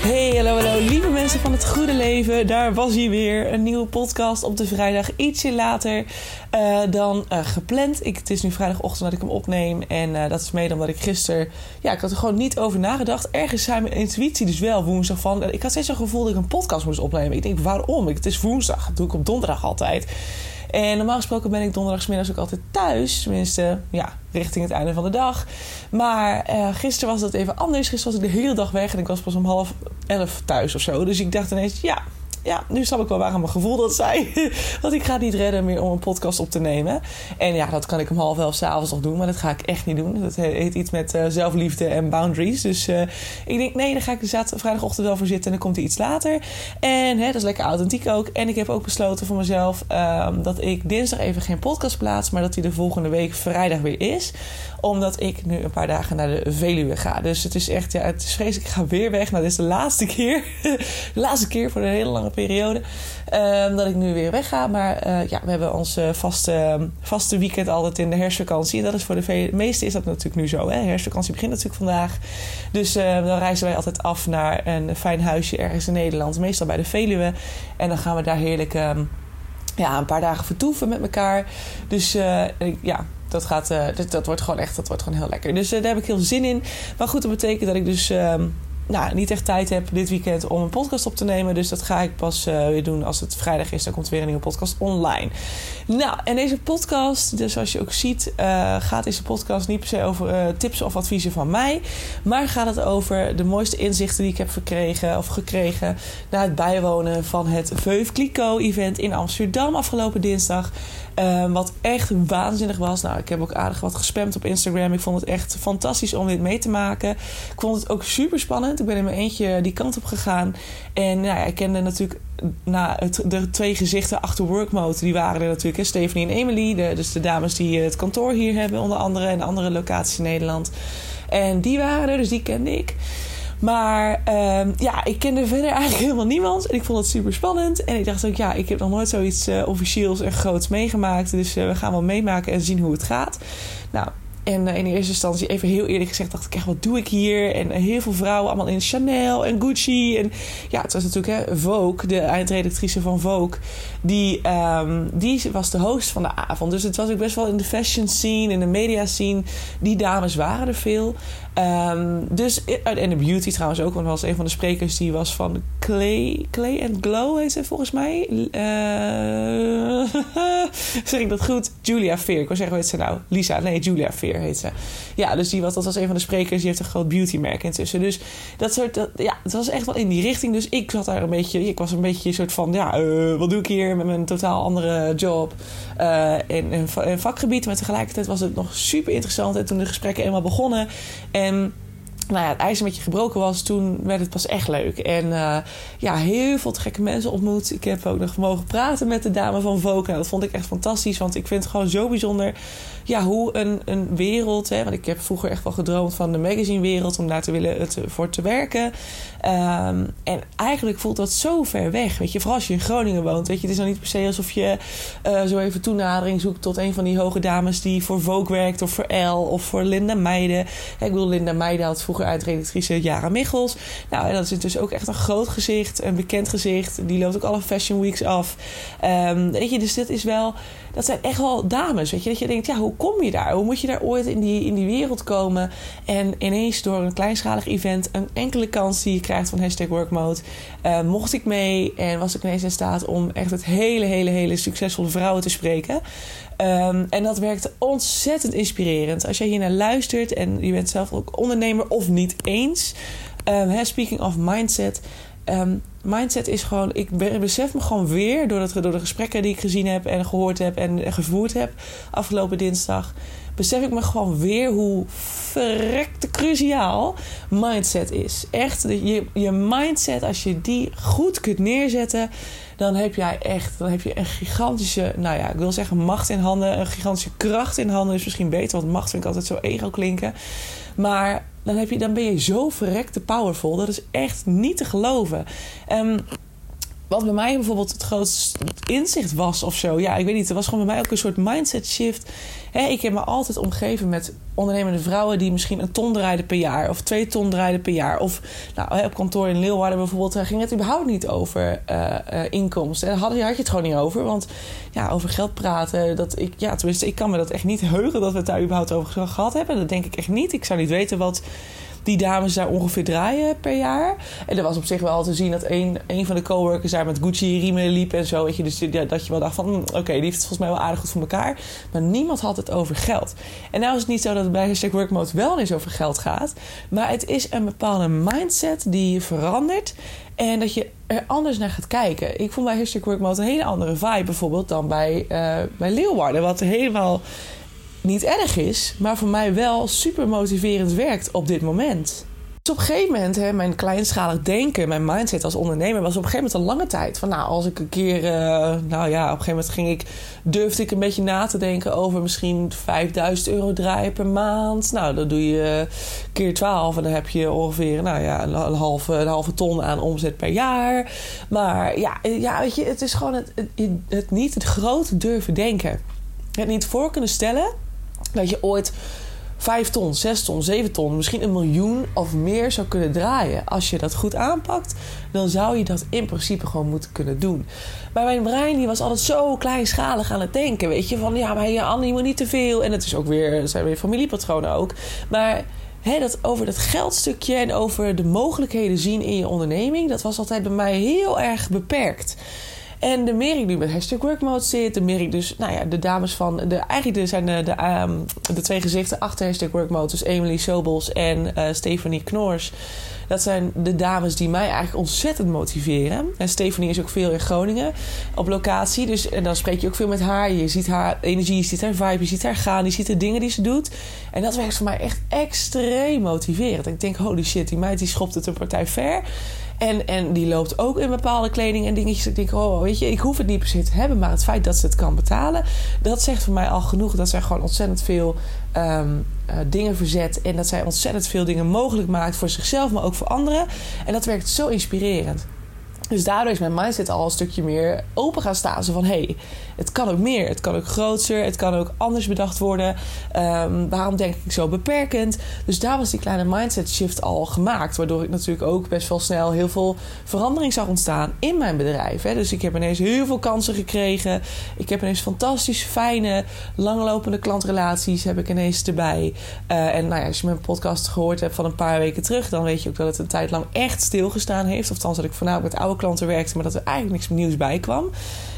Hey, hallo, hallo, lieve mensen van het goede leven. Daar was hij weer. Een nieuwe podcast op de vrijdag. Ietsje later uh, dan uh, gepland. Ik, het is nu vrijdagochtend dat ik hem opneem. En uh, dat is mede omdat ik gisteren... Ja, ik had er gewoon niet over nagedacht. Ergens zei mijn intuïtie dus wel woensdag van... Ik had steeds zo'n gevoel dat ik een podcast moest opnemen. Ik denk, waarom? Het is woensdag. Dat doe ik op donderdag altijd. En normaal gesproken ben ik donderdagsmiddags ook altijd thuis. Tenminste, ja, richting het einde van de dag. Maar uh, gisteren was dat even anders. Gisteren was ik de hele dag weg en ik was pas om half elf thuis of zo. Dus ik dacht ineens, ja, ja, nu snap ik wel waarom mijn gevoel dat zei. Want ik ga het niet redden meer om een podcast op te nemen. En ja, dat kan ik om half elf s'avonds nog doen. Maar dat ga ik echt niet doen. Dat heet iets met uh, zelfliefde en boundaries. Dus uh, ik denk, nee, dan ga ik zaterdag, vrijdagochtend wel voor zitten. En dan komt hij iets later. En hè, dat is lekker authentiek ook. En ik heb ook besloten voor mezelf um, dat ik dinsdag even geen podcast plaats. Maar dat hij de volgende week vrijdag weer is. Omdat ik nu een paar dagen naar de Veluwe ga. Dus het is echt, ja, het is vreselijk. Ik ga weer weg. Nou, dit is de laatste keer. de laatste keer voor een hele lange periode. Um, dat ik nu weer wegga. Maar uh, ja, we hebben ons vaste, vaste weekend altijd in de herfstvakantie. En dat is voor de meeste is dat natuurlijk nu zo. Hè? Herfstvakantie begint natuurlijk vandaag. Dus uh, dan reizen wij altijd af naar een fijn huisje ergens in Nederland. Meestal bij de Veluwe. En dan gaan we daar heerlijk um, ja, een paar dagen vertoeven met elkaar. Dus uh, ja, dat, gaat, uh, dat, wordt gewoon echt dat wordt gewoon heel lekker. Dus uh, daar heb ik heel zin in. Maar goed, dat betekent dat ik dus um, nou, niet echt tijd heb dit weekend om een podcast op te nemen. Dus dat ga ik pas uh, weer doen als het vrijdag is. Dan komt weer een nieuwe podcast online. Nou, en deze podcast, dus zoals je ook ziet, gaat deze podcast niet per se over tips of adviezen van mij. Maar gaat het over de mooiste inzichten die ik heb verkregen of gekregen na het bijwonen van het Veuve Clicquot event in Amsterdam afgelopen dinsdag. Um, wat echt waanzinnig was. Nou, ik heb ook aardig wat gespamd op Instagram. Ik vond het echt fantastisch om dit mee te maken. Ik vond het ook super spannend. Ik ben in mijn eentje die kant op gegaan. En nou ja, ik kende natuurlijk na het, de twee gezichten achter workmode. Die waren er natuurlijk. Hè, Stephanie en Emily. Dus de dames die het kantoor hier hebben onder andere. En andere locaties in Nederland. En die waren er, dus die kende ik. Maar um, ja, ik kende verder eigenlijk helemaal niemand. En ik vond het super spannend. En ik dacht ook, ja, ik heb nog nooit zoiets uh, officieels en groots meegemaakt. Dus uh, we gaan wel meemaken en zien hoe het gaat. Nou, en uh, in eerste instantie, even heel eerlijk gezegd, dacht ik echt, wat doe ik hier? En heel veel vrouwen allemaal in Chanel en Gucci. En ja, het was natuurlijk hè, Vogue, de eindredactrice van Vogue. Die, um, die was de host van de avond. Dus het was ook best wel in de fashion scene, in de media scene. Die dames waren er veel. Um, dus, en de beauty trouwens ook, want was een van de sprekers die was van Clay, Clay and Glow, heet ze volgens mij. Zeg ik dat goed? Julia Veer. Ik wil zeggen, hoe heet ze nou? Lisa, nee, Julia Veer heet ze. Ja, dus die was, dat was een van de sprekers, die heeft een groot beautymerk intussen. Dus dat soort, ja, het was echt wel in die richting. Dus ik zat daar een beetje, ik was een beetje een soort van, ja, uh, wat doe ik hier met mijn totaal andere job uh, in, in, in vakgebied. Maar tegelijkertijd was het nog super interessant. En toen de gesprekken eenmaal begonnen en nou ja, het ijs een beetje gebroken was, toen werd het pas echt leuk. En uh, ja, heel veel gekke mensen ontmoet. Ik heb ook nog mogen praten met de dame van Vogue. Dat vond ik echt fantastisch, want ik vind het gewoon zo bijzonder ja, hoe een, een wereld. Hè, want ik heb vroeger echt wel gedroomd van de magazinewereld om daar te willen het, voor te werken. Um, en eigenlijk voelt dat zo ver weg. Weet je, vooral als je in Groningen woont. Weet je, het is dan niet per se alsof je uh, zo even toenadering zoekt tot een van die hoge dames die voor Vogue werkt, of voor Elle of voor Linda Meijden. Ik bedoel, Linda Meijden had vroeger uitredactrice Jara Michels. Nou, en dat is dus ook echt een groot gezicht, een bekend gezicht. Die loopt ook alle Fashion Weeks af. Um, weet je, dus dit is wel dat zijn echt wel dames. Weet je, dat je denkt, ja, hoe kom je daar? Hoe moet je daar ooit in die, in die wereld komen? En ineens door een kleinschalig event, een enkele kans die je krijgt van hashtag workmode, uh, mocht ik mee en was ik ineens in staat om echt het hele, hele, hele succesvolle vrouwen te spreken. Um, en dat werkt ontzettend inspirerend. Als jij hier naar luistert en je bent zelf ook ondernemer of niet eens. Um, speaking of mindset. Um, mindset is gewoon... Ik besef me gewoon weer, door, dat, door de gesprekken die ik gezien heb... en gehoord heb en gevoerd heb afgelopen dinsdag... besef ik me gewoon weer hoe verrekte cruciaal mindset is. Echt, je, je mindset, als je die goed kunt neerzetten dan heb jij echt dan heb je een gigantische, nou ja, ik wil zeggen macht in handen, een gigantische kracht in handen is misschien beter, want macht vind ik altijd zo ego klinken. Maar dan, heb je, dan ben je zo verrekte powerful. Dat is echt niet te geloven. Um, wat bij mij bijvoorbeeld het grootste inzicht was of zo. Ja, ik weet niet. Het was gewoon bij mij ook een soort mindset shift. ik heb me altijd omgeven met ondernemende vrouwen die misschien een ton draaiden per jaar. Of twee ton draaiden per jaar. Of nou, op kantoor in Leeuwarden bijvoorbeeld daar ging het überhaupt niet over uh, uh, inkomsten. Daar had je het gewoon niet over. Want ja, over geld praten. Dat ik, ja, tenminste, ik kan me dat echt niet heugen dat we het daar überhaupt over gehad hebben. Dat denk ik echt niet. Ik zou niet weten wat die dames daar ongeveer draaien per jaar. En er was op zich wel te zien dat een, een van de coworkers daar met Gucci-riemen liep en zo. Weet je, dus dat je wel dacht van, hm, oké, die heeft het volgens mij wel aardig goed voor elkaar. Maar niemand had het over geld. En nou is het niet zo dat het bij Hashtag Workmode wel eens over geld gaat. Maar het is een bepaalde mindset die verandert. En dat je er anders naar gaat kijken. Ik vond bij Hashtag Workmode een hele andere vibe bijvoorbeeld dan bij, uh, bij Leeuwarden. Wat helemaal niet erg is, maar voor mij wel super motiverend werkt op dit moment. Dus op een gegeven moment, hè, mijn kleinschalig denken, mijn mindset als ondernemer was op een gegeven moment een lange tijd. Van nou, als ik een keer, uh, nou ja, op een gegeven moment ging ik, durfde ik een beetje na te denken over misschien 5000 euro draaien per maand. Nou, dan doe je keer 12 en dan heb je ongeveer, nou ja, een, halve, een halve ton aan omzet per jaar. Maar ja, ja weet je, het is gewoon het, het, het niet het grote durven denken. Het niet voor kunnen stellen dat je ooit 5 ton, 6 ton, 7 ton, misschien een miljoen of meer zou kunnen draaien. Als je dat goed aanpakt, dan zou je dat in principe gewoon moeten kunnen doen. Maar mijn brein die was altijd zo kleinschalig aan het denken. Weet je, van ja, maar je Annie moet niet te veel. En het is ook weer, zijn weer familiepatronen ook. Maar hè, dat over dat geldstukje en over de mogelijkheden zien in je onderneming, dat was altijd bij mij heel erg beperkt. En de meer ik nu met hashtag workmode zit, de meer ik dus, nou ja, de dames van, de, eigenlijk zijn de, de, ehm, de twee gezichten achter hashtag workmode, dus Emily Sobels en uh, Stephanie Knoors. Dat zijn de dames die mij eigenlijk ontzettend motiveren. En Stephanie is ook veel in Groningen op locatie. Dus en dan spreek je ook veel met haar. Je ziet haar energie, je ziet haar vibe, je ziet haar gaan, je ziet de dingen die ze doet. En dat werkt voor mij echt extreem motiverend. Ik denk, holy shit, die meid die schopt het een partij ver. En, en die loopt ook in bepaalde kleding en dingetjes. Ik denk, oh, weet je, ik hoef het niet per se te hebben. Maar het feit dat ze het kan betalen, dat zegt voor mij al genoeg. Dat zij gewoon ontzettend veel ehm, eh, dingen verzet. En dat zij ontzettend veel dingen mogelijk maakt voor zichzelf, maar ook voor anderen. En dat werkt zo inspirerend. Dus daardoor is mijn mindset al een stukje meer open gaan staan. Zo van, hé, hey, het kan ook meer. Het kan ook groter. Het kan ook anders bedacht worden. Um, waarom denk ik zo beperkend? Dus daar was die kleine mindset shift al gemaakt. Waardoor ik natuurlijk ook best wel snel heel veel verandering zag ontstaan in mijn bedrijf. Hè. Dus ik heb ineens heel veel kansen gekregen. Ik heb ineens fantastisch fijne, langlopende klantrelaties heb ik ineens erbij. Uh, en nou ja, als je mijn podcast gehoord hebt van een paar weken terug... dan weet je ook dat het een tijd lang echt stilgestaan heeft. Of althans dat ik voornamelijk met oude klanten werkte... maar dat er eigenlijk niks nieuws bij kwam.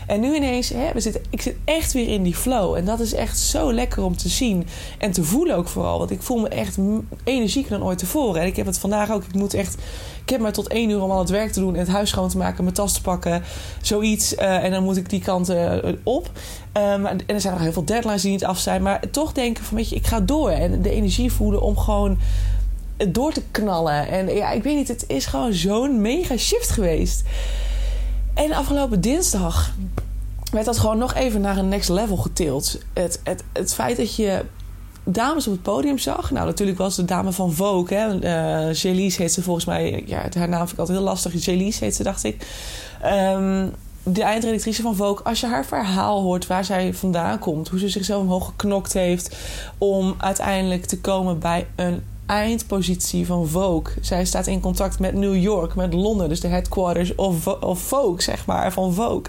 En nu ineens, hè, we zitten, ik zit echt weer in die flow. En dat is echt zo lekker om te zien. En te voelen ook vooral. Want ik voel me echt energieker dan ooit tevoren. En ik heb het vandaag ook. Ik moet echt. Ik heb maar tot één uur om al het werk te doen. En het huis schoon te maken. Mijn tas te pakken. Zoiets. Uh, en dan moet ik die kant uh, op. Um, en er zijn nog heel veel deadlines die niet af zijn. Maar toch denken van, weet je, ik ga door. En de energie voelen om gewoon door te knallen. En ja, ik weet niet, het is gewoon zo'n mega shift geweest. En afgelopen dinsdag werd dat gewoon nog even naar een next level getild. Het, het, het feit dat je dames op het podium zag. Nou, natuurlijk was de dame van Vogue. Hè. Uh, Jelise heet ze volgens mij. Ja, haar naam vind ik altijd heel lastig. Jelise heet ze, dacht ik. Um, de eindredactrice van Vogue, als je haar verhaal hoort waar zij vandaan komt, hoe ze zichzelf omhoog geknokt heeft om uiteindelijk te komen bij een eindpositie van Vogue. Zij staat in contact met New York, met Londen, dus de headquarters of, of Vogue, zeg maar, van Vogue.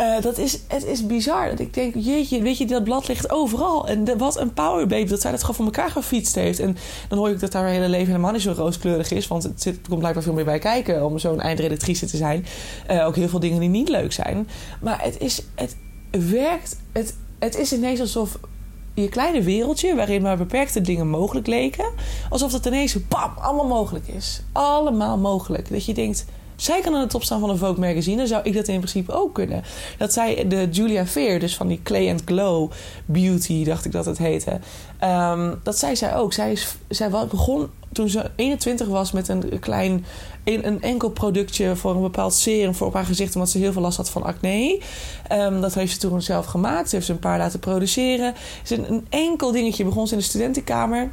Uh, dat is, het is bizar. Dat ik denk, jeetje, weet je, dat blad ligt overal. En wat een powerbaby dat zij dat gewoon voor elkaar gefietst heeft. En dan hoor ik dat haar hele leven helemaal niet zo rooskleurig is. Want het, zit, komt blijkbaar veel meer bij kijken om zo'n eindredactrice te zijn. Uh, ook heel veel dingen die niet leuk zijn. Maar het is, het werkt, het, het is ineens alsof je kleine wereldje, waarin maar beperkte dingen mogelijk leken, alsof het ineens bam, allemaal mogelijk is. Allemaal mogelijk. Dat je denkt, zij kan aan de top staan van een Vogue magazine, zou ik dat in principe ook kunnen. Dat zij de Julia Veer, dus van die Clay and Glow Beauty, dacht ik dat het heette. Um, dat zei zij ook. Zij, is, zij begon toen ze 21 was met een klein, een, enkel productje voor een bepaald serum voor op haar gezicht, omdat ze heel veel last had van acne. Um, dat heeft ze toen zelf gemaakt. Ze heeft ze een paar laten produceren. Ze een enkel dingetje begon ze in de studentenkamer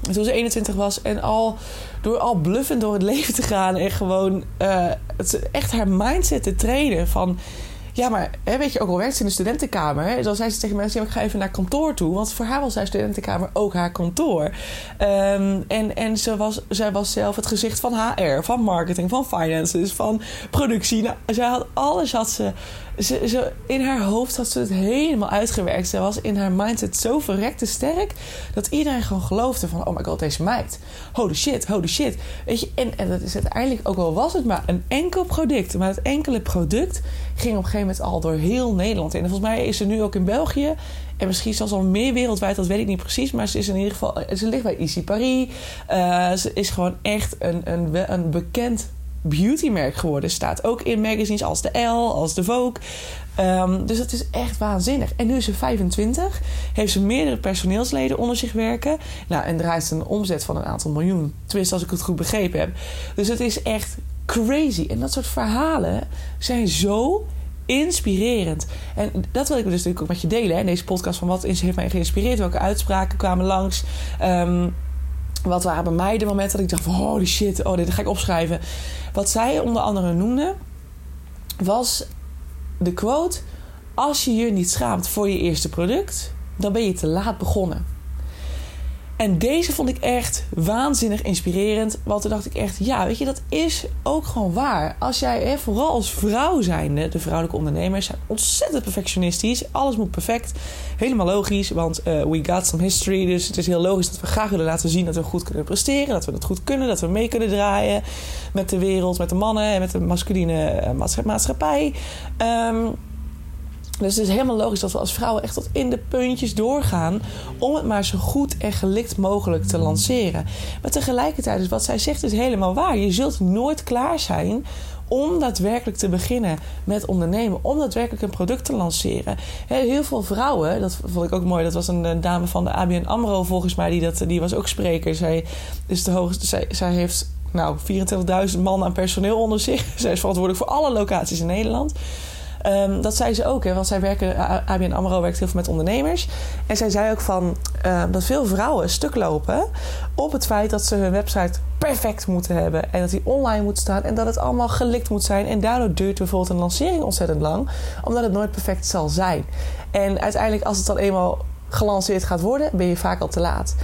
toen ze 21 was en al door al bluffend door het leven te gaan en gewoon uh, het, echt haar mindset te trainen van ja, maar weet je, ook al werkt ze in de studentenkamer, dan zei ze tegen mensen: ik ga even naar kantoor toe. Want voor haar was haar studentenkamer ook haar kantoor. Um, en en ze was, zij was zelf het gezicht van HR, van marketing, van finances, van productie. Nou, zij had alles had ze, in haar hoofd had ze het helemaal uitgewerkt. Ze was in haar mindset zo verrekte sterk dat iedereen gewoon geloofde van... oh my god, deze meid. Holy shit, holy shit. Weet je, en, en dat is uiteindelijk, ook al was het maar een enkel product... maar het enkele product ging op een gegeven moment al door heel Nederland in. En volgens mij is ze nu ook in België... En misschien zelfs al meer wereldwijd, dat weet ik niet precies. Maar ze is in ieder geval. Ze ligt bij Easy Paris. Uh, ze is gewoon echt een, een, een bekend beautymerk geworden. Staat ook in magazines als de L, als de Vogue. Um, dus dat is echt waanzinnig. En nu is ze 25, heeft ze meerdere personeelsleden onder zich werken. Nou, en draait ze een omzet van een aantal miljoen. Tenminste, als ik het goed begrepen heb. Dus het is echt crazy. En dat soort verhalen zijn zo inspirerend. En dat wil ik dus natuurlijk ook met je delen hè, in deze podcast. Van wat heeft mij geïnspireerd? Welke uitspraken kwamen langs? Um, wat waren bij mij de momenten dat ik dacht van holy shit, oh dit ga ik opschrijven. Wat zij onder andere noemde was de quote: Als je je niet schaamt voor je eerste product, dan ben je te laat begonnen. En deze vond ik echt waanzinnig inspirerend. Want toen dacht ik echt, ja, weet je, dat is ook gewoon waar. Als jij, hè, vooral als vrouw zijnde, de vrouwelijke ondernemers zijn ontzettend perfectionistisch. Alles moet perfect. Helemaal logisch, want uh, we got some history. Dus het is heel logisch dat we graag willen laten zien dat we goed kunnen presteren. Dat we het goed kunnen, dat we mee kunnen draaien met de wereld, met de mannen en met de masculine eh, maatschappij. Um, dus het is helemaal logisch dat we als vrouwen echt tot in de puntjes doorgaan om het maar zo goed en gelikt mogelijk te lanceren. Maar tegelijkertijd is wat zij zegt is helemaal waar. Je zult nooit klaar zijn om daadwerkelijk te beginnen met ondernemen, om daadwerkelijk een product te lanceren. Heel veel vrouwen, dat vond ik ook mooi, dat was een dame van de ABN AMRO volgens mij, die, dat, die was ook spreker. Zij, is de hoogste, zij, zij heeft nou, 24.000 man aan personeel onder zich. Zij is verantwoordelijk voor alle locaties in Nederland. Um, dat zei ze ook, hè, want zij werken, ABN AMRO werkt heel veel met ondernemers. En zij zei ook van uh, dat veel vrouwen stuk lopen op het feit dat ze hun website perfect moeten hebben. En dat die online moet staan en dat het allemaal gelikt moet zijn. En daardoor duurt bijvoorbeeld een lancering ontzettend lang, omdat het nooit perfect zal zijn. En uiteindelijk, als het dan eenmaal gelanceerd gaat worden, ben je vaak al te laat.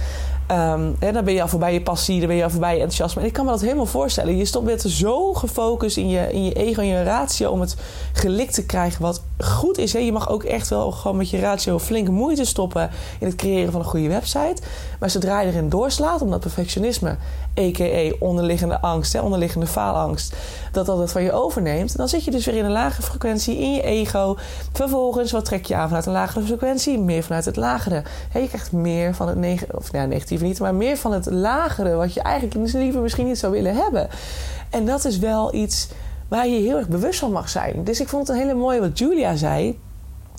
Um, dan ben je al voorbij je passie, dan ben je al voorbij je enthousiasme. En ik kan me dat helemaal voorstellen. Je stond net zo gefocust in je, in je ego en je ratio om het gelikt te krijgen wat goed is. Hè? Je mag ook echt wel gewoon met je ratio flinke moeite stoppen in het creëren van een goede website. Maar zodra je erin doorslaat, omdat perfectionisme, a.k.a. onderliggende angst, hè, onderliggende faalangst, dat dat het van je overneemt, dan zit je dus weer in een lage frequentie in je ego. Vervolgens, wat trek je aan vanuit een lagere frequentie? Meer vanuit het lagere. je krijgt meer van het neg of, ja, negatieve niet, maar meer van het lagere, wat je eigenlijk liever misschien niet zou willen hebben. En dat is wel iets waar je heel erg bewust van mag zijn. Dus ik vond het een hele mooie wat Julia zei.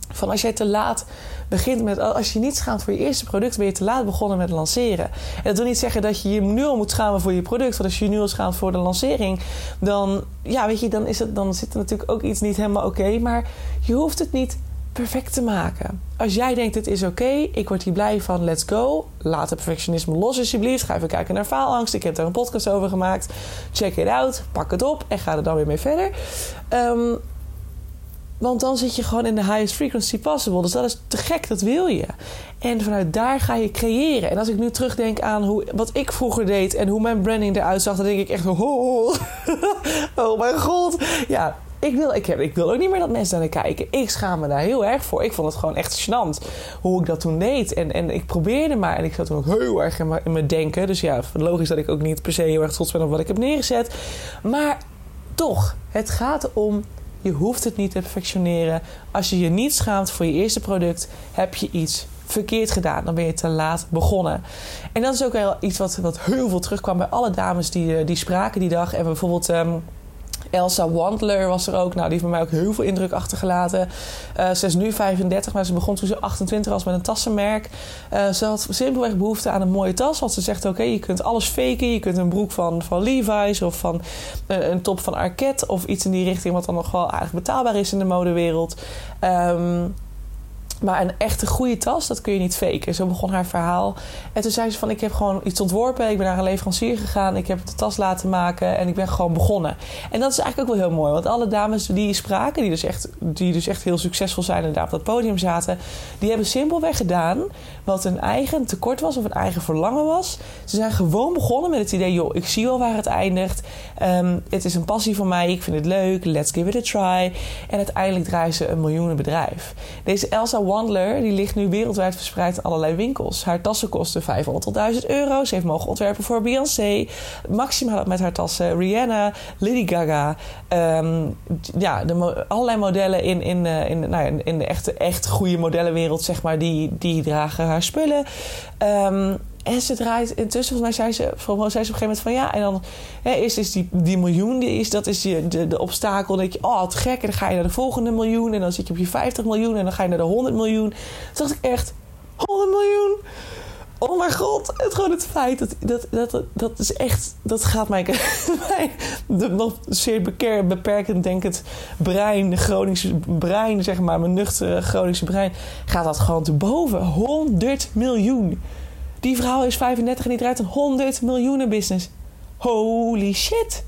Van als jij te laat begint met. Als je niet schaamt voor je eerste product, ben je te laat begonnen met lanceren. En dat wil niet zeggen dat je je nu al moet schamen voor je product. Want als je nu al schaamt voor de lancering, dan. Ja, weet je, dan, is het, dan zit er natuurlijk ook iets niet helemaal oké. maar je hoeft het niet perfect te maken. Als jij denkt, het is oké, ik word hier blij van, let's go. Laat het perfectionisme los alsjeblieft. Ga even kijken naar faalangst. Ik heb daar een podcast over gemaakt. Check it out, pak het op en ga er dan weer mee verder. Um, want dan zit je gewoon in de highest frequency possible. Dus dat is te gek, dat wil je. En vanuit daar ga je creëren. En als ik nu terugdenk aan hoe, wat ik vroeger deed en hoe mijn branding eruit zag, dan denk ik echt: oh, oh mijn god. Ja, ik wil, ik, heb, ik wil ook niet meer dat mensen naar kijken. Ik schaam me daar heel erg voor. Ik vond het gewoon echt gênant hoe ik dat toen deed. En, en ik probeerde maar. En ik zat toen ook heel erg in mijn denken. Dus ja, logisch dat ik ook niet per se heel erg trots ben op wat ik heb neergezet. Maar toch, het gaat om je hoeft het niet te perfectioneren. Als je je niet schaamt voor je eerste product, heb je iets verkeerd gedaan. Dan ben je te laat begonnen. En dat is ook wel iets wat, wat heel veel terugkwam bij alle dames die, eh, die spraken die dag. En bijvoorbeeld. Um, Elsa Wandler was er ook. Nou, die heeft bij mij ook heel veel indruk achtergelaten. Uh, ze is nu 35, maar ze begon toen ze 28 was met een tassenmerk. Uh, ze had simpelweg behoefte aan een mooie tas. Want ze zegt, oké, je kunt alles faken. Je kunt een broek van, van Levi's of van uh, een top van Arquette... of iets in die richting wat dan nog wel aardig betaalbaar is in de modewereld. Um, maar een echte goede tas, dat kun je niet faken. Zo begon haar verhaal. En toen zei ze van, ik heb gewoon iets ontworpen. Ik ben naar een leverancier gegaan. Ik heb de tas laten maken. En ik ben gewoon begonnen. En dat is eigenlijk ook wel heel mooi. Want alle dames die spraken, die dus echt, die dus echt heel succesvol zijn... en daar op dat podium zaten... die hebben simpelweg gedaan wat een eigen tekort was... of een eigen verlangen was. Ze zijn gewoon begonnen met het idee... joh, ik zie wel waar het eindigt. Um, het is een passie van mij. Ik vind het leuk. Let's give it a try. En uiteindelijk draaien ze een miljoenenbedrijf. Deze Elsa Wandler die ligt nu wereldwijd verspreid in allerlei winkels. Haar tassen kosten 500 tot 1000 euro. Ze heeft mogen ontwerpen voor Beyoncé. Maximaal met haar tassen Rihanna, Lady Gaga. Um, ja, de allerlei modellen in, in, uh, in, nou ja, in de echte, echt goede modellenwereld, zeg maar, die, die dragen haar spullen. Um, en ze draait intussen, volgens mij zei ze, zei ze op een gegeven moment van ja. En dan hè, is, is die, die miljoen, die is, dat is die, de, de obstakel. Denk je, oh, wat gek. En dan ga je naar de volgende miljoen. En dan zit je op je 50 miljoen. En dan ga je naar de 100 miljoen. Toen dacht ik echt, 100 miljoen? Oh mijn god, het, gewoon het feit dat, dat, dat, dat is echt, dat gaat mij, mijn nog zeer beperkend denkend brein, de Groningse brein, zeg maar, mijn nuchtere Groningse brein, gaat dat gewoon te boven. 100 miljoen. Die vrouw is 35 en die draait een 100 miljoenen business. Holy shit.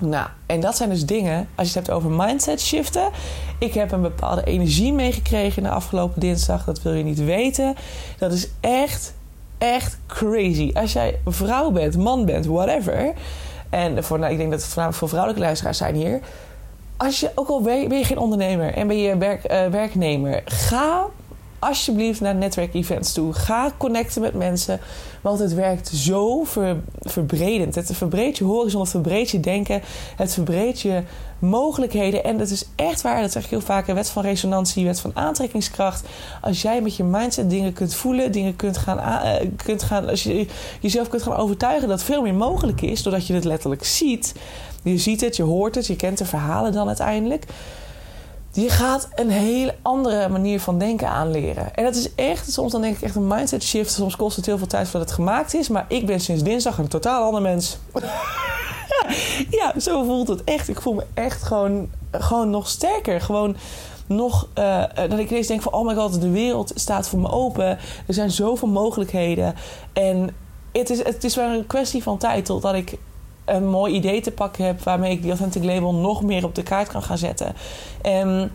Nou, en dat zijn dus dingen, als je het hebt over mindset shiften. Ik heb een bepaalde energie meegekregen de afgelopen dinsdag. Dat wil je niet weten. Dat is echt, echt crazy. Als jij vrouw bent, man bent, whatever. En voor, nou, ik denk dat het voornamelijk voor vrouwelijke luisteraars zijn hier. Als je, ook al ben je, geen ondernemer en ben je uh, werknemer, ga alsjeblieft naar netwerkevents toe. Ga connecten met mensen. Want het werkt zo ver, verbredend. Het verbreedt je horizon, het verbreedt je denken. Het verbreedt je mogelijkheden. En dat is echt waar, dat zeg ik heel vaak. Wet van resonantie, wet van aantrekkingskracht. Als jij met je mindset dingen kunt voelen, dingen kunt gaan, uh, kunt gaan als je jezelf kunt gaan overtuigen dat veel meer mogelijk is, doordat je het letterlijk ziet. Je ziet het, je hoort het, je kent de verhalen dan uiteindelijk je gaat een hele andere manier van denken aanleren. En dat is echt, soms dan denk ik echt een mindset shift. Soms kost het heel veel tijd voordat het gemaakt is. Maar ik ben sinds dinsdag een totaal ander mens. ja, zo voelt het echt. Ik voel me echt gewoon, gewoon nog sterker. Gewoon nog uh, dat ik ineens denk van... oh my god, de wereld staat voor me open. Er zijn zoveel mogelijkheden. En het is, het is wel een kwestie van tijd totdat ik een mooi idee te pakken heb waarmee ik die Authentic Label nog meer op de kaart kan gaan zetten. En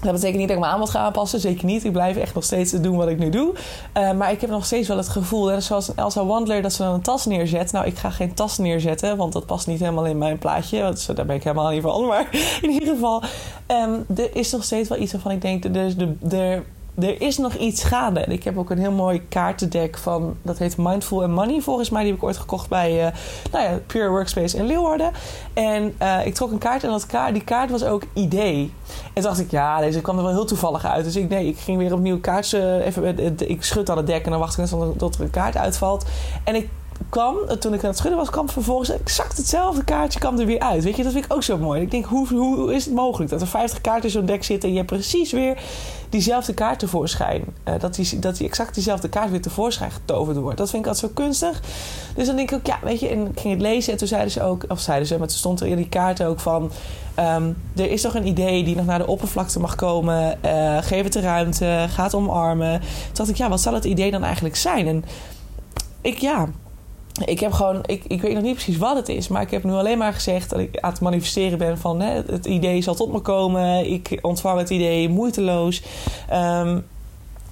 dat betekent niet dat ik me aan ga aanpassen, zeker niet. Ik blijf echt nog steeds doen wat ik nu doe. Uh, maar ik heb nog steeds wel het gevoel, hè, zoals Elsa Wandler, dat ze dan een tas neerzet. Nou, ik ga geen tas neerzetten, want dat past niet helemaal in mijn plaatje. Want daar ben ik helemaal niet van. Maar in ieder geval, um, er is nog steeds wel iets waarvan ik denk, dus de, de, er is nog iets gaande. En ik heb ook een heel mooi kaartendek van, dat heet Mindful and Money volgens mij. Die heb ik ooit gekocht bij uh, nou ja, Pure Workspace in Leeuwarden. En uh, ik trok een kaart en dat kaart, die kaart was ook idee. En dacht ik, ja, deze kwam er wel heel toevallig uit. Dus ik, nee, ik ging weer opnieuw kaartje, even, ik schud aan het dek en dan wacht ik tot er een kaart uitvalt. En ik kwam, toen ik aan het schudden was, kwam vervolgens exact hetzelfde kaartje kwam er weer uit. Weet je, dat vind ik ook zo mooi. Ik denk, hoe, hoe is het mogelijk dat er 50 kaarten in zo'n dek zitten en je hebt precies weer diezelfde kaart tevoorschijn. Uh, dat, die, dat die exact diezelfde kaart weer tevoorschijn getoverd wordt. Dat vind ik altijd zo kunstig. Dus dan denk ik ook, ja, weet je, en ik ging het lezen en toen zeiden ze ook, of zeiden ze, maar toen stond er in die kaart ook van. Um, er is toch een idee die nog naar de oppervlakte mag komen. Uh, geef het de ruimte, gaat omarmen. Toen dacht ik, ja, wat zal het idee dan eigenlijk zijn? En ik, ja, ik heb gewoon, ik, ik weet nog niet precies wat het is, maar ik heb nu alleen maar gezegd dat ik aan het manifesteren ben van hè, het idee zal tot me komen. Ik ontvang het idee moeiteloos. Um,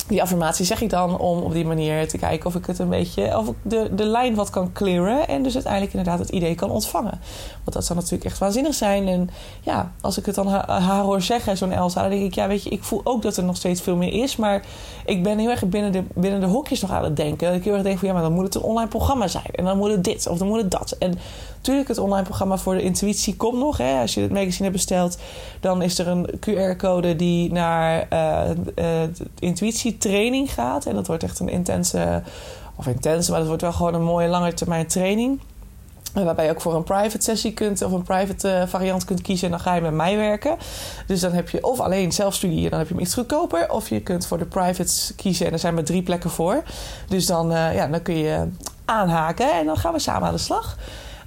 die affirmatie zeg ik dan om op die manier te kijken of ik het een beetje, of ik de, de lijn wat kan clearen en dus uiteindelijk inderdaad het idee kan ontvangen. Want dat zou natuurlijk echt waanzinnig zijn. En ja, als ik het dan haar, hoor zeggen, zo'n Elsa, dan denk ik, ja, weet je, ik voel ook dat er nog steeds veel meer is, maar ik ben heel erg binnen de, binnen de hokjes nog aan het denken. Dat ik heel erg denk van, ja, maar dan moet het een online programma zijn en dan moet het dit of dan moet het dat. En natuurlijk, het online programma voor de intuïtie komt nog. Hè. Als je het magazine hebt besteld, dan is er een QR-code die naar uh, uh, intuïtietraining gaat. En dat wordt echt een intense, of intense, maar dat wordt wel gewoon een mooie lange termijn training. Waarbij je ook voor een private sessie kunt of een private uh, variant kunt kiezen. En dan ga je met mij werken. Dus dan heb je of alleen zelfstudie, dan heb je hem iets goedkoper. Of je kunt voor de privates kiezen en er zijn maar drie plekken voor. Dus dan, uh, ja, dan kun je aanhaken en dan gaan we samen aan de slag.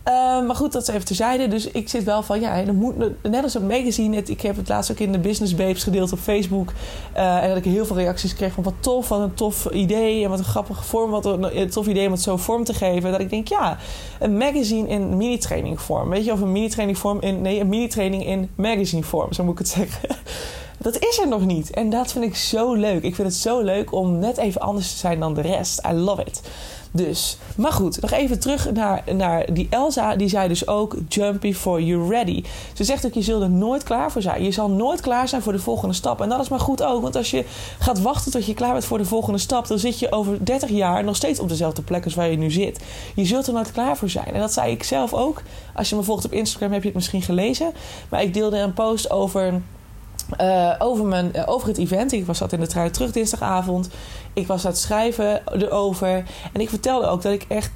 Uh, maar goed, dat is even terzijde. Dus ik zit wel van, ja, er moet, net als een magazine. Ik heb het laatst ook in de Business Babes gedeeld op Facebook. Uh, en dat ik heel veel reacties kreeg van wat tof, wat een tof idee. En wat een grappige vorm, wat een, tof idee om het zo vorm te geven. Dat ik denk, ja, een magazine in mini-training vorm. Weet je, of een mini-training vorm in, nee, een mini-training in magazine vorm, zo moet ik het zeggen. Dat is er nog niet. En dat vind ik zo leuk. Ik vind het zo leuk om net even anders te zijn dan de rest. I love it. Dus, maar goed, nog even terug naar, naar die Elsa. Die zei dus ook: Jump before you're ready. Ze zegt ook: je zult er nooit klaar voor zijn. Je zal nooit klaar zijn voor de volgende stap. En dat is maar goed ook, want als je gaat wachten tot je klaar bent voor de volgende stap, dan zit je over 30 jaar nog steeds op dezelfde plek als waar je nu zit. Je zult er nooit klaar voor zijn. En dat zei ik zelf ook. Als je me volgt op Instagram, heb je het misschien gelezen. Maar ik deelde een post over uh, over, mijn, uh, over het event. Ik was zat in de trui terug dinsdagavond. Ik was aan het schrijven erover. En ik vertelde ook dat ik echt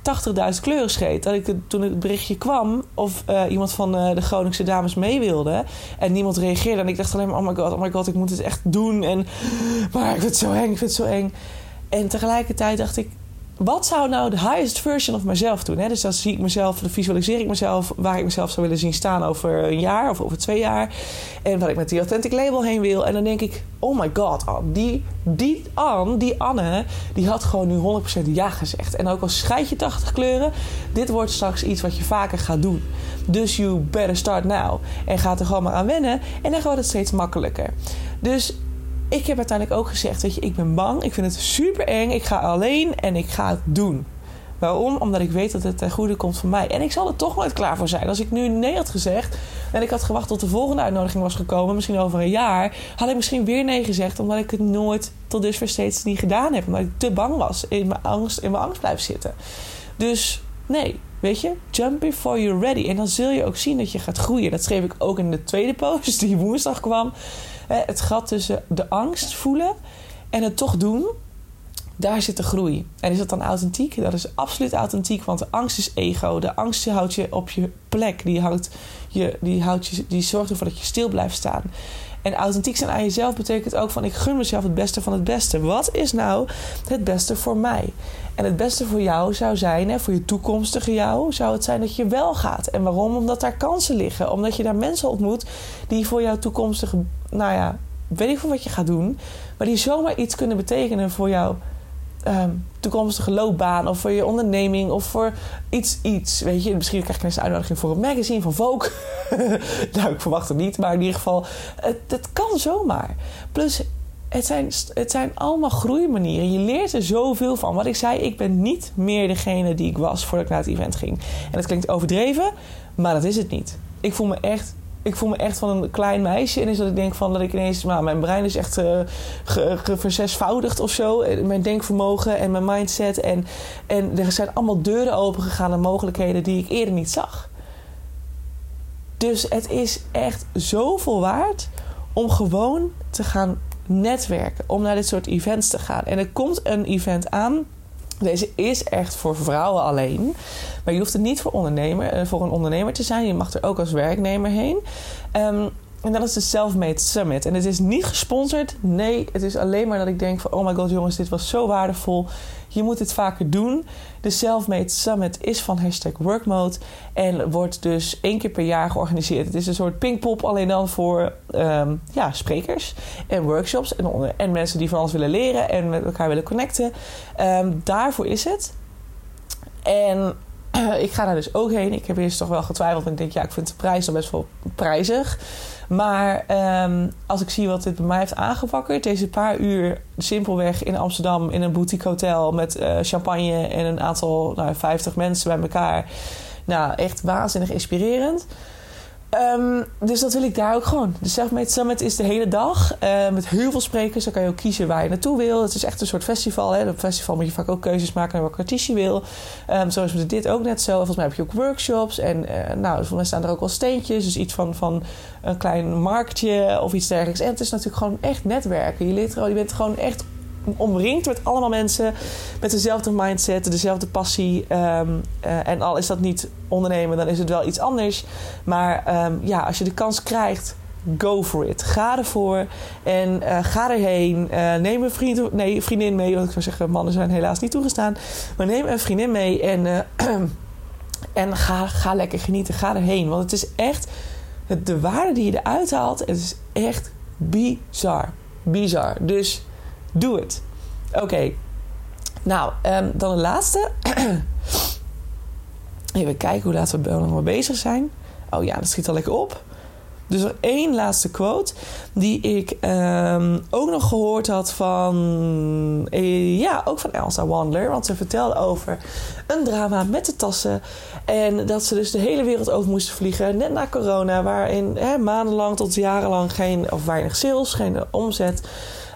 80.000 kleuren scheet. Dat ik toen het berichtje kwam of uh, iemand van de Groningse dames mee wilde. En niemand reageerde. En ik dacht alleen maar, oh my god, oh my god, ik moet het echt doen. En, maar ik vind het zo eng, ik vind het zo eng. En tegelijkertijd dacht ik, wat zou nou de highest version of mezelf doen? Hè? Dus dan zie ik mezelf, dan visualiseer ik mezelf waar ik mezelf zou willen zien staan over een jaar of over twee jaar. En waar ik met die authentic label heen wil. En dan denk ik, oh my god, die, die Anne, die Anne, die had gewoon nu 100% ja gezegd. En ook al scheid je 80 kleuren, dit wordt straks iets wat je vaker gaat doen. Dus you better start now. En gaat er gewoon maar aan wennen. En dan wordt het steeds makkelijker. Dus ik heb uiteindelijk ook gezegd: Weet je, ik ben bang. Ik vind het super eng. Ik ga alleen en ik ga het doen. Waarom? Omdat ik weet dat het ten goede komt van mij. En ik zal er toch nooit klaar voor zijn. Als ik nu nee had gezegd en ik had gewacht tot de volgende uitnodiging was gekomen, misschien over een jaar, had ik misschien weer nee gezegd, omdat ik het nooit tot dusver steeds niet gedaan heb. Omdat ik te bang was, in mijn angst, in mijn angst blijf zitten. Dus nee, weet je, jump before you're ready. En dan zul je ook zien dat je gaat groeien. Dat schreef ik ook in de tweede post die woensdag kwam het gat tussen de angst voelen en het toch doen, daar zit de groei. En is dat dan authentiek? Dat is absoluut authentiek, want de angst is ego. De angst houdt je op je plek. Die, houdt je, die, houdt je, die zorgt ervoor dat je stil blijft staan. En authentiek zijn aan jezelf betekent ook van ik gun mezelf het beste van het beste. Wat is nou het beste voor mij? En het beste voor jou zou zijn, hè, voor je toekomstige jou, zou het zijn dat je wel gaat. En waarom? Omdat daar kansen liggen. Omdat je daar mensen ontmoet die voor jouw toekomstige, nou ja, weet ik veel wat je gaat doen, maar die zomaar iets kunnen betekenen voor jouw um, toekomstige loopbaan of voor je onderneming of voor iets, iets. Weet je, misschien krijg je een uitnodiging voor een magazine van Vogue. nou, ik verwacht het niet, maar in ieder geval, het, het kan zomaar. Plus, het zijn, het zijn allemaal groeimanieren. Je leert er zoveel van. Wat ik zei, ik ben niet meer degene die ik was voordat ik naar het event ging. En dat klinkt overdreven, maar dat is het niet. Ik voel me echt ik voel me echt van een klein meisje. En is dat ik denk van dat ik ineens, nou, mijn brein is echt uh, verzesvoudigd of zo. Eh, mijn denkvermogen en mijn mindset. En, en er zijn allemaal deuren opengegaan en mogelijkheden die ik eerder niet zag. Dus het is echt zoveel waard om gewoon te gaan netwerken. Om naar dit soort events te gaan. En er komt een event aan deze is echt voor vrouwen alleen. Maar je hoeft het niet voor, ondernemer, eh, voor een ondernemer te zijn. Je mag er ook als werknemer heen. Um, en dat is de Selfmade Summit. En het is niet gesponsord. Nee, het is alleen maar dat ik denk van... oh my god jongens, dit was zo waardevol. Je moet dit vaker doen. De Selfmade Summit is van hashtag Workmode. En wordt dus één keer per jaar georganiseerd. Het is een soort pingpop alleen dan voor um, ja, sprekers en workshops. En, en mensen die van alles willen leren en met elkaar willen connecten. Um, daarvoor is het. En ik ga daar dus ook heen. Ik heb eerst toch wel getwijfeld. En ik denk, ja, ik vind de prijs dan best wel prijzig. Maar um, als ik zie wat dit bij mij heeft aangewakkerd, deze paar uur simpelweg in Amsterdam in een boutique hotel met uh, champagne en een aantal, nou, 50 mensen bij elkaar. Nou, echt waanzinnig inspirerend. Um, dus dat wil ik daar ook gewoon. De Selfmade Summit is de hele dag uh, met heel veel sprekers. Dan kan je ook kiezen waar je naartoe wil. Het is echt een soort festival. Hè. Op festival moet je vaak ook keuzes maken naar welke artiest je wil. Um, zo is met dit ook net zo. Volgens mij heb je ook workshops. En uh, nou, volgens mij staan er ook wel steentjes. Dus iets van, van een klein marktje of iets dergelijks. En het is natuurlijk gewoon echt netwerken. Je, leert, je bent gewoon echt omringd met allemaal mensen met dezelfde mindset, dezelfde passie. Ehm, eh, en al is dat niet ondernemen, dan is het wel iets anders. Maar ehm, ja, als je de kans krijgt, go for it. Ga ervoor en uh, ga erheen. Uh, neem een vriend, nee, vriendin mee, want ik zou zeggen, mannen zijn helaas niet toegestaan. Maar neem een vriendin mee en, en ga, ga lekker genieten. Ga erheen, want het is echt de waarde die je eruit haalt. Het is echt bizar. Bizar. Dus doe het. Oké. Nou, um, dan de laatste. Even kijken hoe laat we nog maar bezig zijn. Oh ja, dat schiet al lekker op. Dus er één laatste quote die ik um, ook nog gehoord had van, eh, ja, ook van Elsa Wandler. Want ze vertelde over een drama met de tassen. En dat ze dus de hele wereld over moesten vliegen, net na corona, waarin maandenlang tot jarenlang geen, of weinig sales, geen omzet.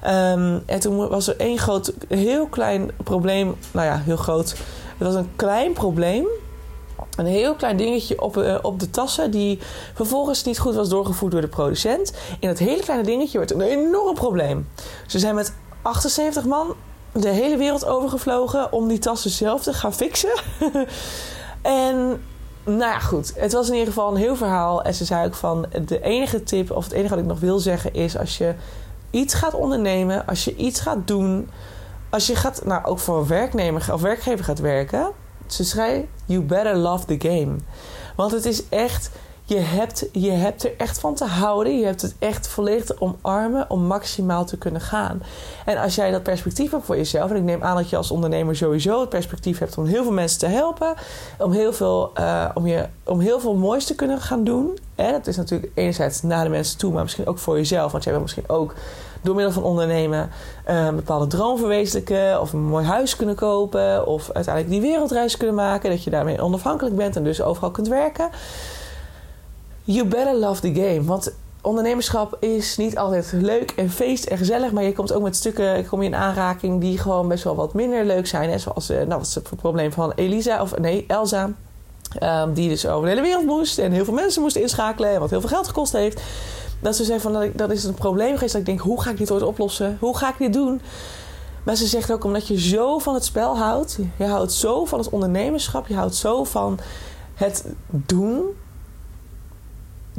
Um, en toen was er één groot, heel klein probleem. Nou ja, heel groot. Het was een klein probleem een heel klein dingetje op, uh, op de tassen, die vervolgens niet goed was doorgevoerd door de producent. En dat hele kleine dingetje werd een enorm probleem. Ze zijn met 78 man de hele wereld overgevlogen om die tassen zelf te gaan fixen. en nou ja, goed. Het was in ieder geval een heel verhaal. En ze zei ook van de enige tip, of het enige wat ik nog wil zeggen, is als je iets gaat ondernemen, als je iets gaat doen, als je gaat, nou ook voor werknemer of werkgever gaat werken ze schrijft: You better love the game. Want het is echt. Je hebt, je hebt er echt van te houden. Je hebt het echt volledig te omarmen om maximaal te kunnen gaan. En als jij dat perspectief hebt voor jezelf, en ik neem aan dat je als ondernemer sowieso het perspectief hebt om heel veel mensen te helpen, om heel veel, uh, om je, om heel veel moois te kunnen gaan doen. En dat is natuurlijk enerzijds naar de mensen toe, maar misschien ook voor jezelf. Want jij wil misschien ook door middel van ondernemen een bepaalde droom verwezenlijken. Of een mooi huis kunnen kopen. Of uiteindelijk die wereldreis kunnen maken. Dat je daarmee onafhankelijk bent en dus overal kunt werken. You better love the game. Want ondernemerschap is niet altijd leuk en feest en gezellig. Maar je komt ook met stukken kom je in aanraking die gewoon best wel wat minder leuk zijn. Hè? Zoals, uh, nou, wat het probleem van Elisa, of nee, Elsa. Um, die dus over de hele wereld moest en heel veel mensen moest inschakelen. En wat heel veel geld gekost heeft dat ze zei van dat, dat is een probleem geweest. Dat ik denk, hoe ga ik dit ooit oplossen? Hoe ga ik dit doen? Maar ze zegt ook omdat je zo van het spel houdt. Je houdt zo van het ondernemerschap. Je houdt zo van het doen.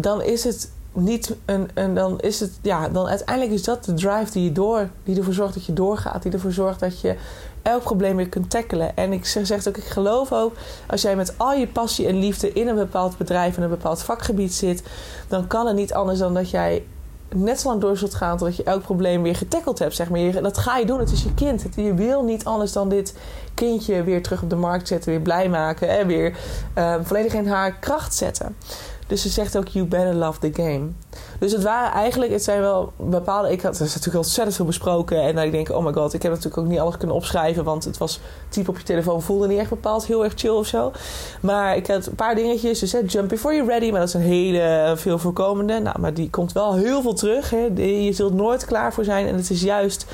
Dan is het niet een, een. dan is het. Ja, dan uiteindelijk is dat de drive die je door. Die ervoor zorgt dat je doorgaat. Die ervoor zorgt dat je elk probleem weer kunt tackelen. En ik zeg ook, ik geloof ook, als jij met al je passie en liefde in een bepaald bedrijf, in een bepaald vakgebied zit, dan kan het niet anders dan dat jij net zo lang door zult gaan totdat je elk probleem weer getackeld hebt. Zeg maar. Dat ga je doen, het is je kind. Je wil niet anders dan dit kindje weer terug op de markt zetten, weer blij maken en weer uh, volledig in haar kracht zetten. Dus ze zegt ook, you better love the game. Dus het waren eigenlijk, het zijn wel bepaalde... Ik had er natuurlijk ontzettend veel besproken. En dan ik denk, oh my god, ik heb natuurlijk ook niet alles kunnen opschrijven. Want het was, type op je telefoon voelde niet echt bepaald heel erg chill of zo. Maar ik had een paar dingetjes. Dus hè, jump before you're ready. Maar dat is een hele veel voorkomende. Nou, maar die komt wel heel veel terug. Hè. Je zult nooit klaar voor zijn. En het is juist...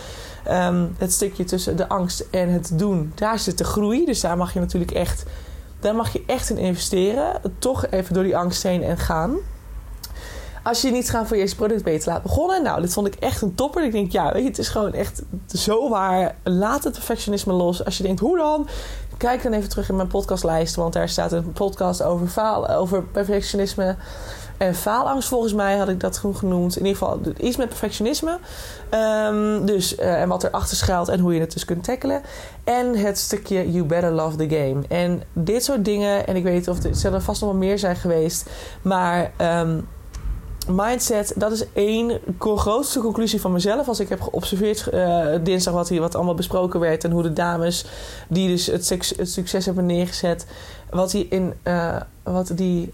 Um, het stukje tussen de angst en het doen, daar zit de groei. Dus daar mag je natuurlijk echt daar mag je echt in investeren. Toch even door die angst heen en gaan. Als je niet gaat voor je eerste product beter laat begonnen. Nou, dit vond ik echt een topper. Ik denk, ja, weet je, het is gewoon echt zo waar. Laat het perfectionisme los. Als je denkt, hoe dan? Kijk dan even terug in mijn podcastlijst. Want daar staat een podcast over, faal, over perfectionisme. En faalangst, volgens mij had ik dat genoemd. In ieder geval iets met perfectionisme. Um, dus, uh, en wat erachter schuilt en hoe je het dus kunt tackelen. En het stukje You Better Love the Game. En dit soort dingen, en ik weet of er zullen vast nog wel meer zijn geweest. Maar um, mindset, dat is één grootste conclusie van mezelf. Als ik heb geobserveerd uh, dinsdag wat hier wat allemaal besproken werd. En hoe de dames die dus het, succes hebben neergezet. Wat die in uh, wat die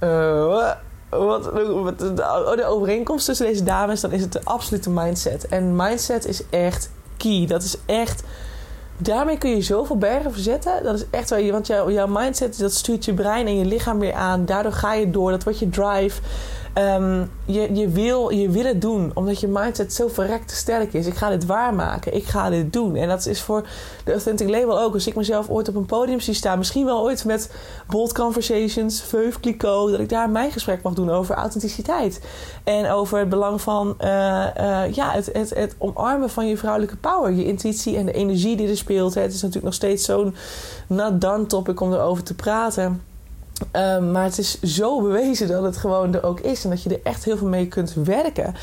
uh, wat, oh, de overeenkomst tussen deze dames, dan is het de absolute mindset. En mindset is echt key. Dat is echt. Daarmee kun je zoveel bergen verzetten. Dat is echt waar want jouw, jouw mindset dat stuurt je brein en je lichaam weer aan. Daardoor ga je door. Dat wordt je drive. Ehm, je, je, wil, je wil het doen omdat je mindset zo verrekt sterk is. Ik ga dit waarmaken. Ik ga dit doen. En dat is voor de Authentic Label ook. Als ik mezelf ooit op een podium zie staan, misschien wel ooit met Bold Conversations, Veuve Clicquot, dat ik daar mijn gesprek mag doen over authenticiteit. En over het belang van uh, uh, ja, het, het, het omarmen van je vrouwelijke power, je intuïtie en de energie die er speelt. Het is natuurlijk nog steeds zo'n not done topic om erover te praten. Um, maar het is zo bewezen dat het gewoon er ook is. En dat je er echt heel veel mee kunt werken.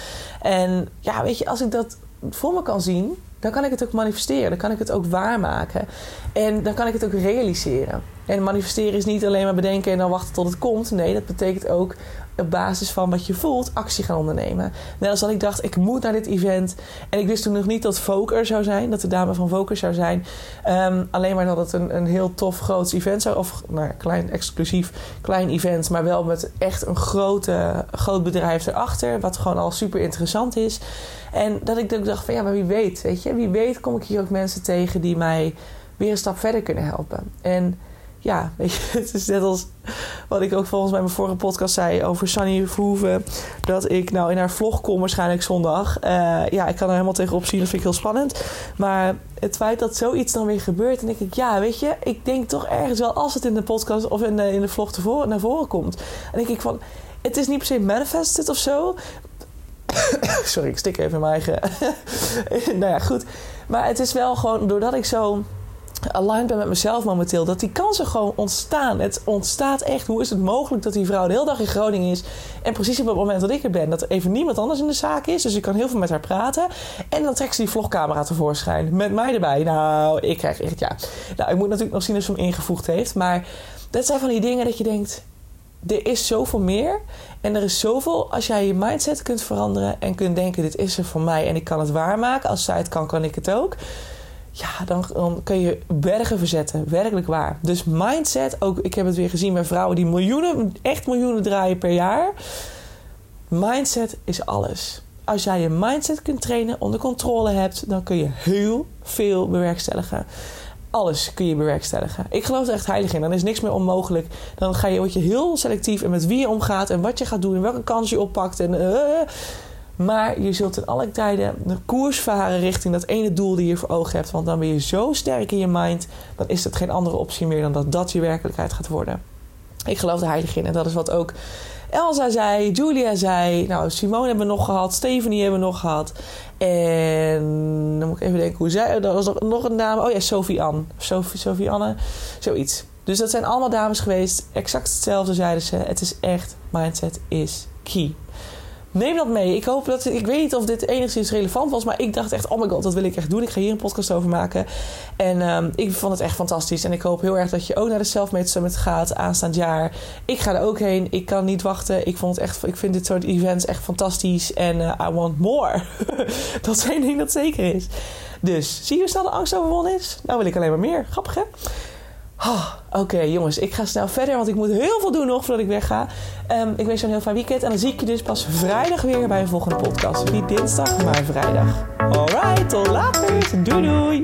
En ja, weet je, als ik dat voor me kan zien, dan kan ik het ook manifesteren. Dan kan ik het ook waarmaken. En dan kan ik het ook realiseren. En manifesteren is niet alleen maar bedenken en dan wachten tot het komt. Nee, dat betekent ook op basis van wat je voelt actie gaan ondernemen. Net als dat ik dacht, ik moet naar dit event. En ik wist toen nog niet dat Voker zou zijn. Dat de dame van Voker zou zijn. Um, alleen maar dat het een, een heel tof groot event zou. Of nou, klein, exclusief klein event. Maar wel met echt een grote, groot bedrijf erachter. Wat gewoon al super interessant is. En dat ik dacht van ja, maar wie weet, weet je. Wie weet kom ik hier ook mensen tegen die mij weer een stap verder kunnen helpen. En ja, weet je, het is net als wat ik ook volgens mij mijn vorige podcast zei over Sunny Verhoeven. Dat ik nou in haar vlog kom waarschijnlijk zondag. Uh, ja, ik kan er helemaal tegenop zien, dat vind ik heel spannend. Maar het feit dat zoiets dan weer gebeurt, dan denk ik, ja, weet je, ik denk toch ergens wel als het in de podcast of in de, in de vlog tevoren, naar voren komt. Dan denk ik van, het is niet per se manifested of zo. Sorry, ik stik even in mijn eigen. nou ja, goed. Maar het is wel gewoon doordat ik zo aligned ben met mezelf momenteel, dat die kansen gewoon ontstaan. Het ontstaat echt. Hoe is het mogelijk dat die vrouw de hele dag in Groningen is en precies op het moment dat ik er ben, dat er even niemand anders in de zaak is. Dus ik kan heel veel met haar praten. En dan trekt ze die vlogcamera tevoorschijn met mij erbij. Nou, ik krijg echt, ja. Nou, ik moet natuurlijk nog zien of ze hem ingevoegd heeft. Maar dat zijn van die dingen dat je denkt, er is zoveel meer. En er is zoveel als jij je mindset kunt veranderen en kunt denken: dit is er voor mij en ik kan het waarmaken. Als zij het kan, kan ik het ook ja, dan, dan kun je bergen verzetten. Werkelijk waar. Dus mindset, ook ik heb het weer gezien bij vrouwen die miljoenen, echt miljoenen draaien per jaar. Mindset is alles. Als jij je mindset kunt trainen, onder controle hebt, dan kun je heel veel bewerkstelligen. Alles kun je bewerkstelligen. Ik geloof er echt heilig in. Dan is niks meer onmogelijk. Dan ga je, word je heel selectief en met wie je omgaat en wat je gaat doen en welke kans je oppakt. En, uh, maar je zult in alle tijden de koers varen richting dat ene doel die je voor ogen hebt. Want dan ben je zo sterk in je mind, dan is het geen andere optie meer dan dat dat je werkelijkheid gaat worden. Ik geloof er heilig in. En dat is wat ook Elsa zei, Julia zei. Nou, Simone hebben we nog gehad. Stephanie hebben we nog gehad. En dan moet ik even denken hoe zij... Er was nog, een dame. Oh ja, Sophie Anne. Sophie, Sophie Anne. Zoiets. Dus dat zijn allemaal dames geweest. Exact hetzelfde zeiden ze. Het is echt, mindset is key neem dat mee. Ik hoop dat. Ik weet niet of dit enigszins relevant was. Maar ik dacht echt: oh my god, dat wil ik echt doen. Ik ga hier een podcast over maken. En um, ik vond het echt fantastisch. En ik hoop heel erg dat je ook naar de Selfmade Summit gaat aanstaand jaar. Ik ga er ook heen. Ik kan niet wachten. Ik, vond het echt, ik vind dit soort events echt fantastisch. En uh, I want more. dat is één ding dat zeker is. Dus zie je hoe snel de angst overwonnen is? Nou wil ik alleen maar meer. Grappig hè? Oh, Oké, jongens, ik ga snel verder, want ik moet heel veel doen nog voordat ik wegga. Um, ik wens je een heel fijn weekend en dan zie ik je dus pas vrijdag weer bij een volgende podcast. Niet dinsdag, maar vrijdag. Alright, tot later. Doei doei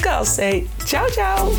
Girls say ciao, ciao.